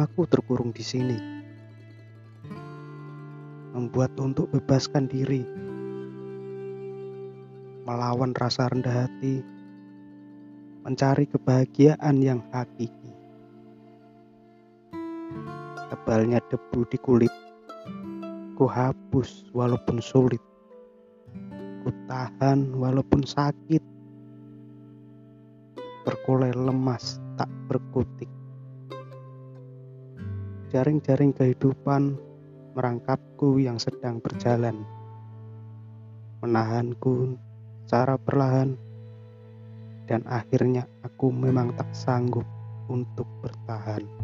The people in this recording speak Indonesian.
Aku terkurung di sini, membuat untuk bebaskan diri, melawan rasa rendah hati, mencari kebahagiaan yang hakiki. Tebalnya debu di kulit, ku hapus walaupun sulit. Ku tahan walaupun sakit. Berkulai lemas tak berkutik jaring-jaring kehidupan merangkapku yang sedang berjalan, menahanku secara perlahan, dan akhirnya aku memang tak sanggup untuk bertahan.